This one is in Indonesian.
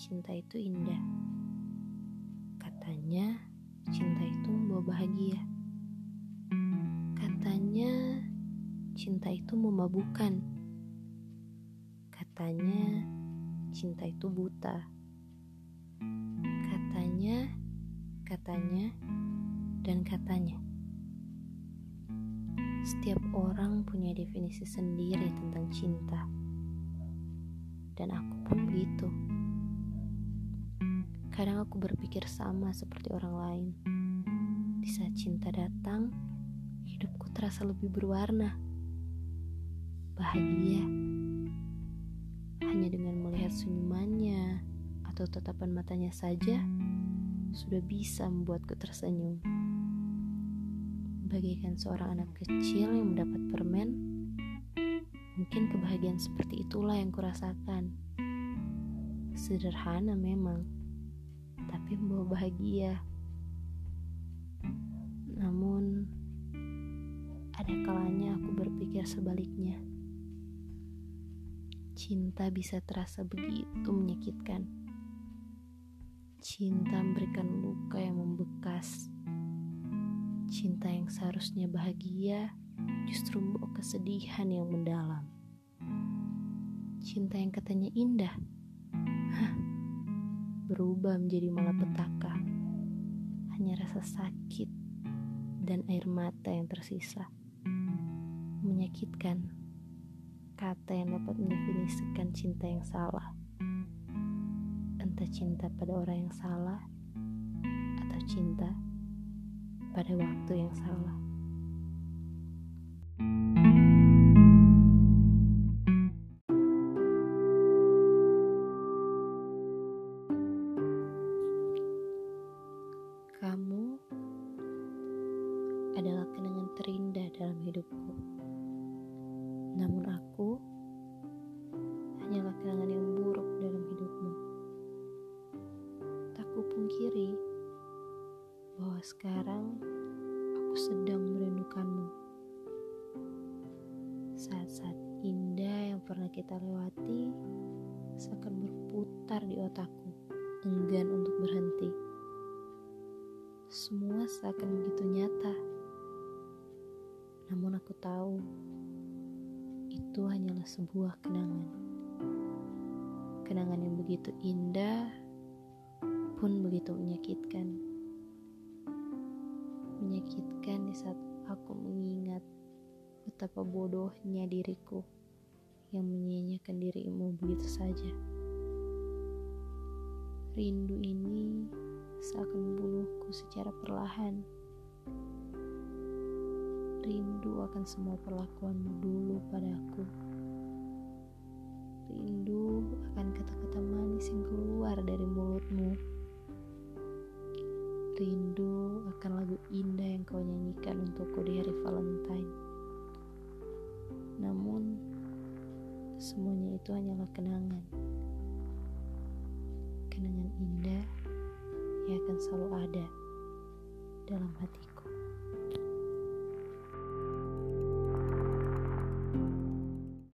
cinta itu indah. Katanya cinta itu membawa bahagia. Katanya cinta itu memabukkan. Katanya cinta itu buta. Katanya, katanya, dan katanya. Setiap orang punya definisi sendiri tentang cinta. Dan aku pun begitu. Kadang aku berpikir sama seperti orang lain. Di saat cinta datang, hidupku terasa lebih berwarna. Bahagia. Hanya dengan melihat senyumannya atau tatapan matanya saja, sudah bisa membuatku tersenyum bagaikan seorang anak kecil yang mendapat permen, mungkin kebahagiaan seperti itulah yang kurasakan. Sederhana memang, tapi membawa bahagia. Namun, ada kalanya aku berpikir sebaliknya. Cinta bisa terasa begitu menyakitkan. Cinta memberikan luka yang membekas Cinta yang seharusnya bahagia justru membawa kesedihan yang mendalam. Cinta yang katanya indah, hah, berubah menjadi malapetaka. Hanya rasa sakit dan air mata yang tersisa. Menyakitkan, kata yang dapat mendefinisikan cinta yang salah. Entah cinta pada orang yang salah atau cinta pada waktu yang salah. Hidupku. Namun aku hanyalah kenangan yang buruk dalam hidupmu. Tak kupungkiri bahwa sekarang aku sedang merindukanmu. Saat-saat indah yang pernah kita lewati seakan berputar di otakku, enggan untuk berhenti. Semua seakan begitu nyata. Aku tahu itu hanyalah sebuah kenangan. Kenangan yang begitu indah pun begitu menyakitkan menyakitkan di saat aku mengingat betapa bodohnya diriku yang menyanyikan dirimu begitu saja. Rindu ini seakan membunuhku secara perlahan. Rindu akan semua perlakuanmu dulu padaku. Rindu akan kata-kata manis yang keluar dari mulutmu rindu akan lagu indah yang kau nyanyikan untukku di hari Valentine. Namun, semuanya itu hanyalah kenangan. Kenangan indah yang akan selalu ada dalam hatiku.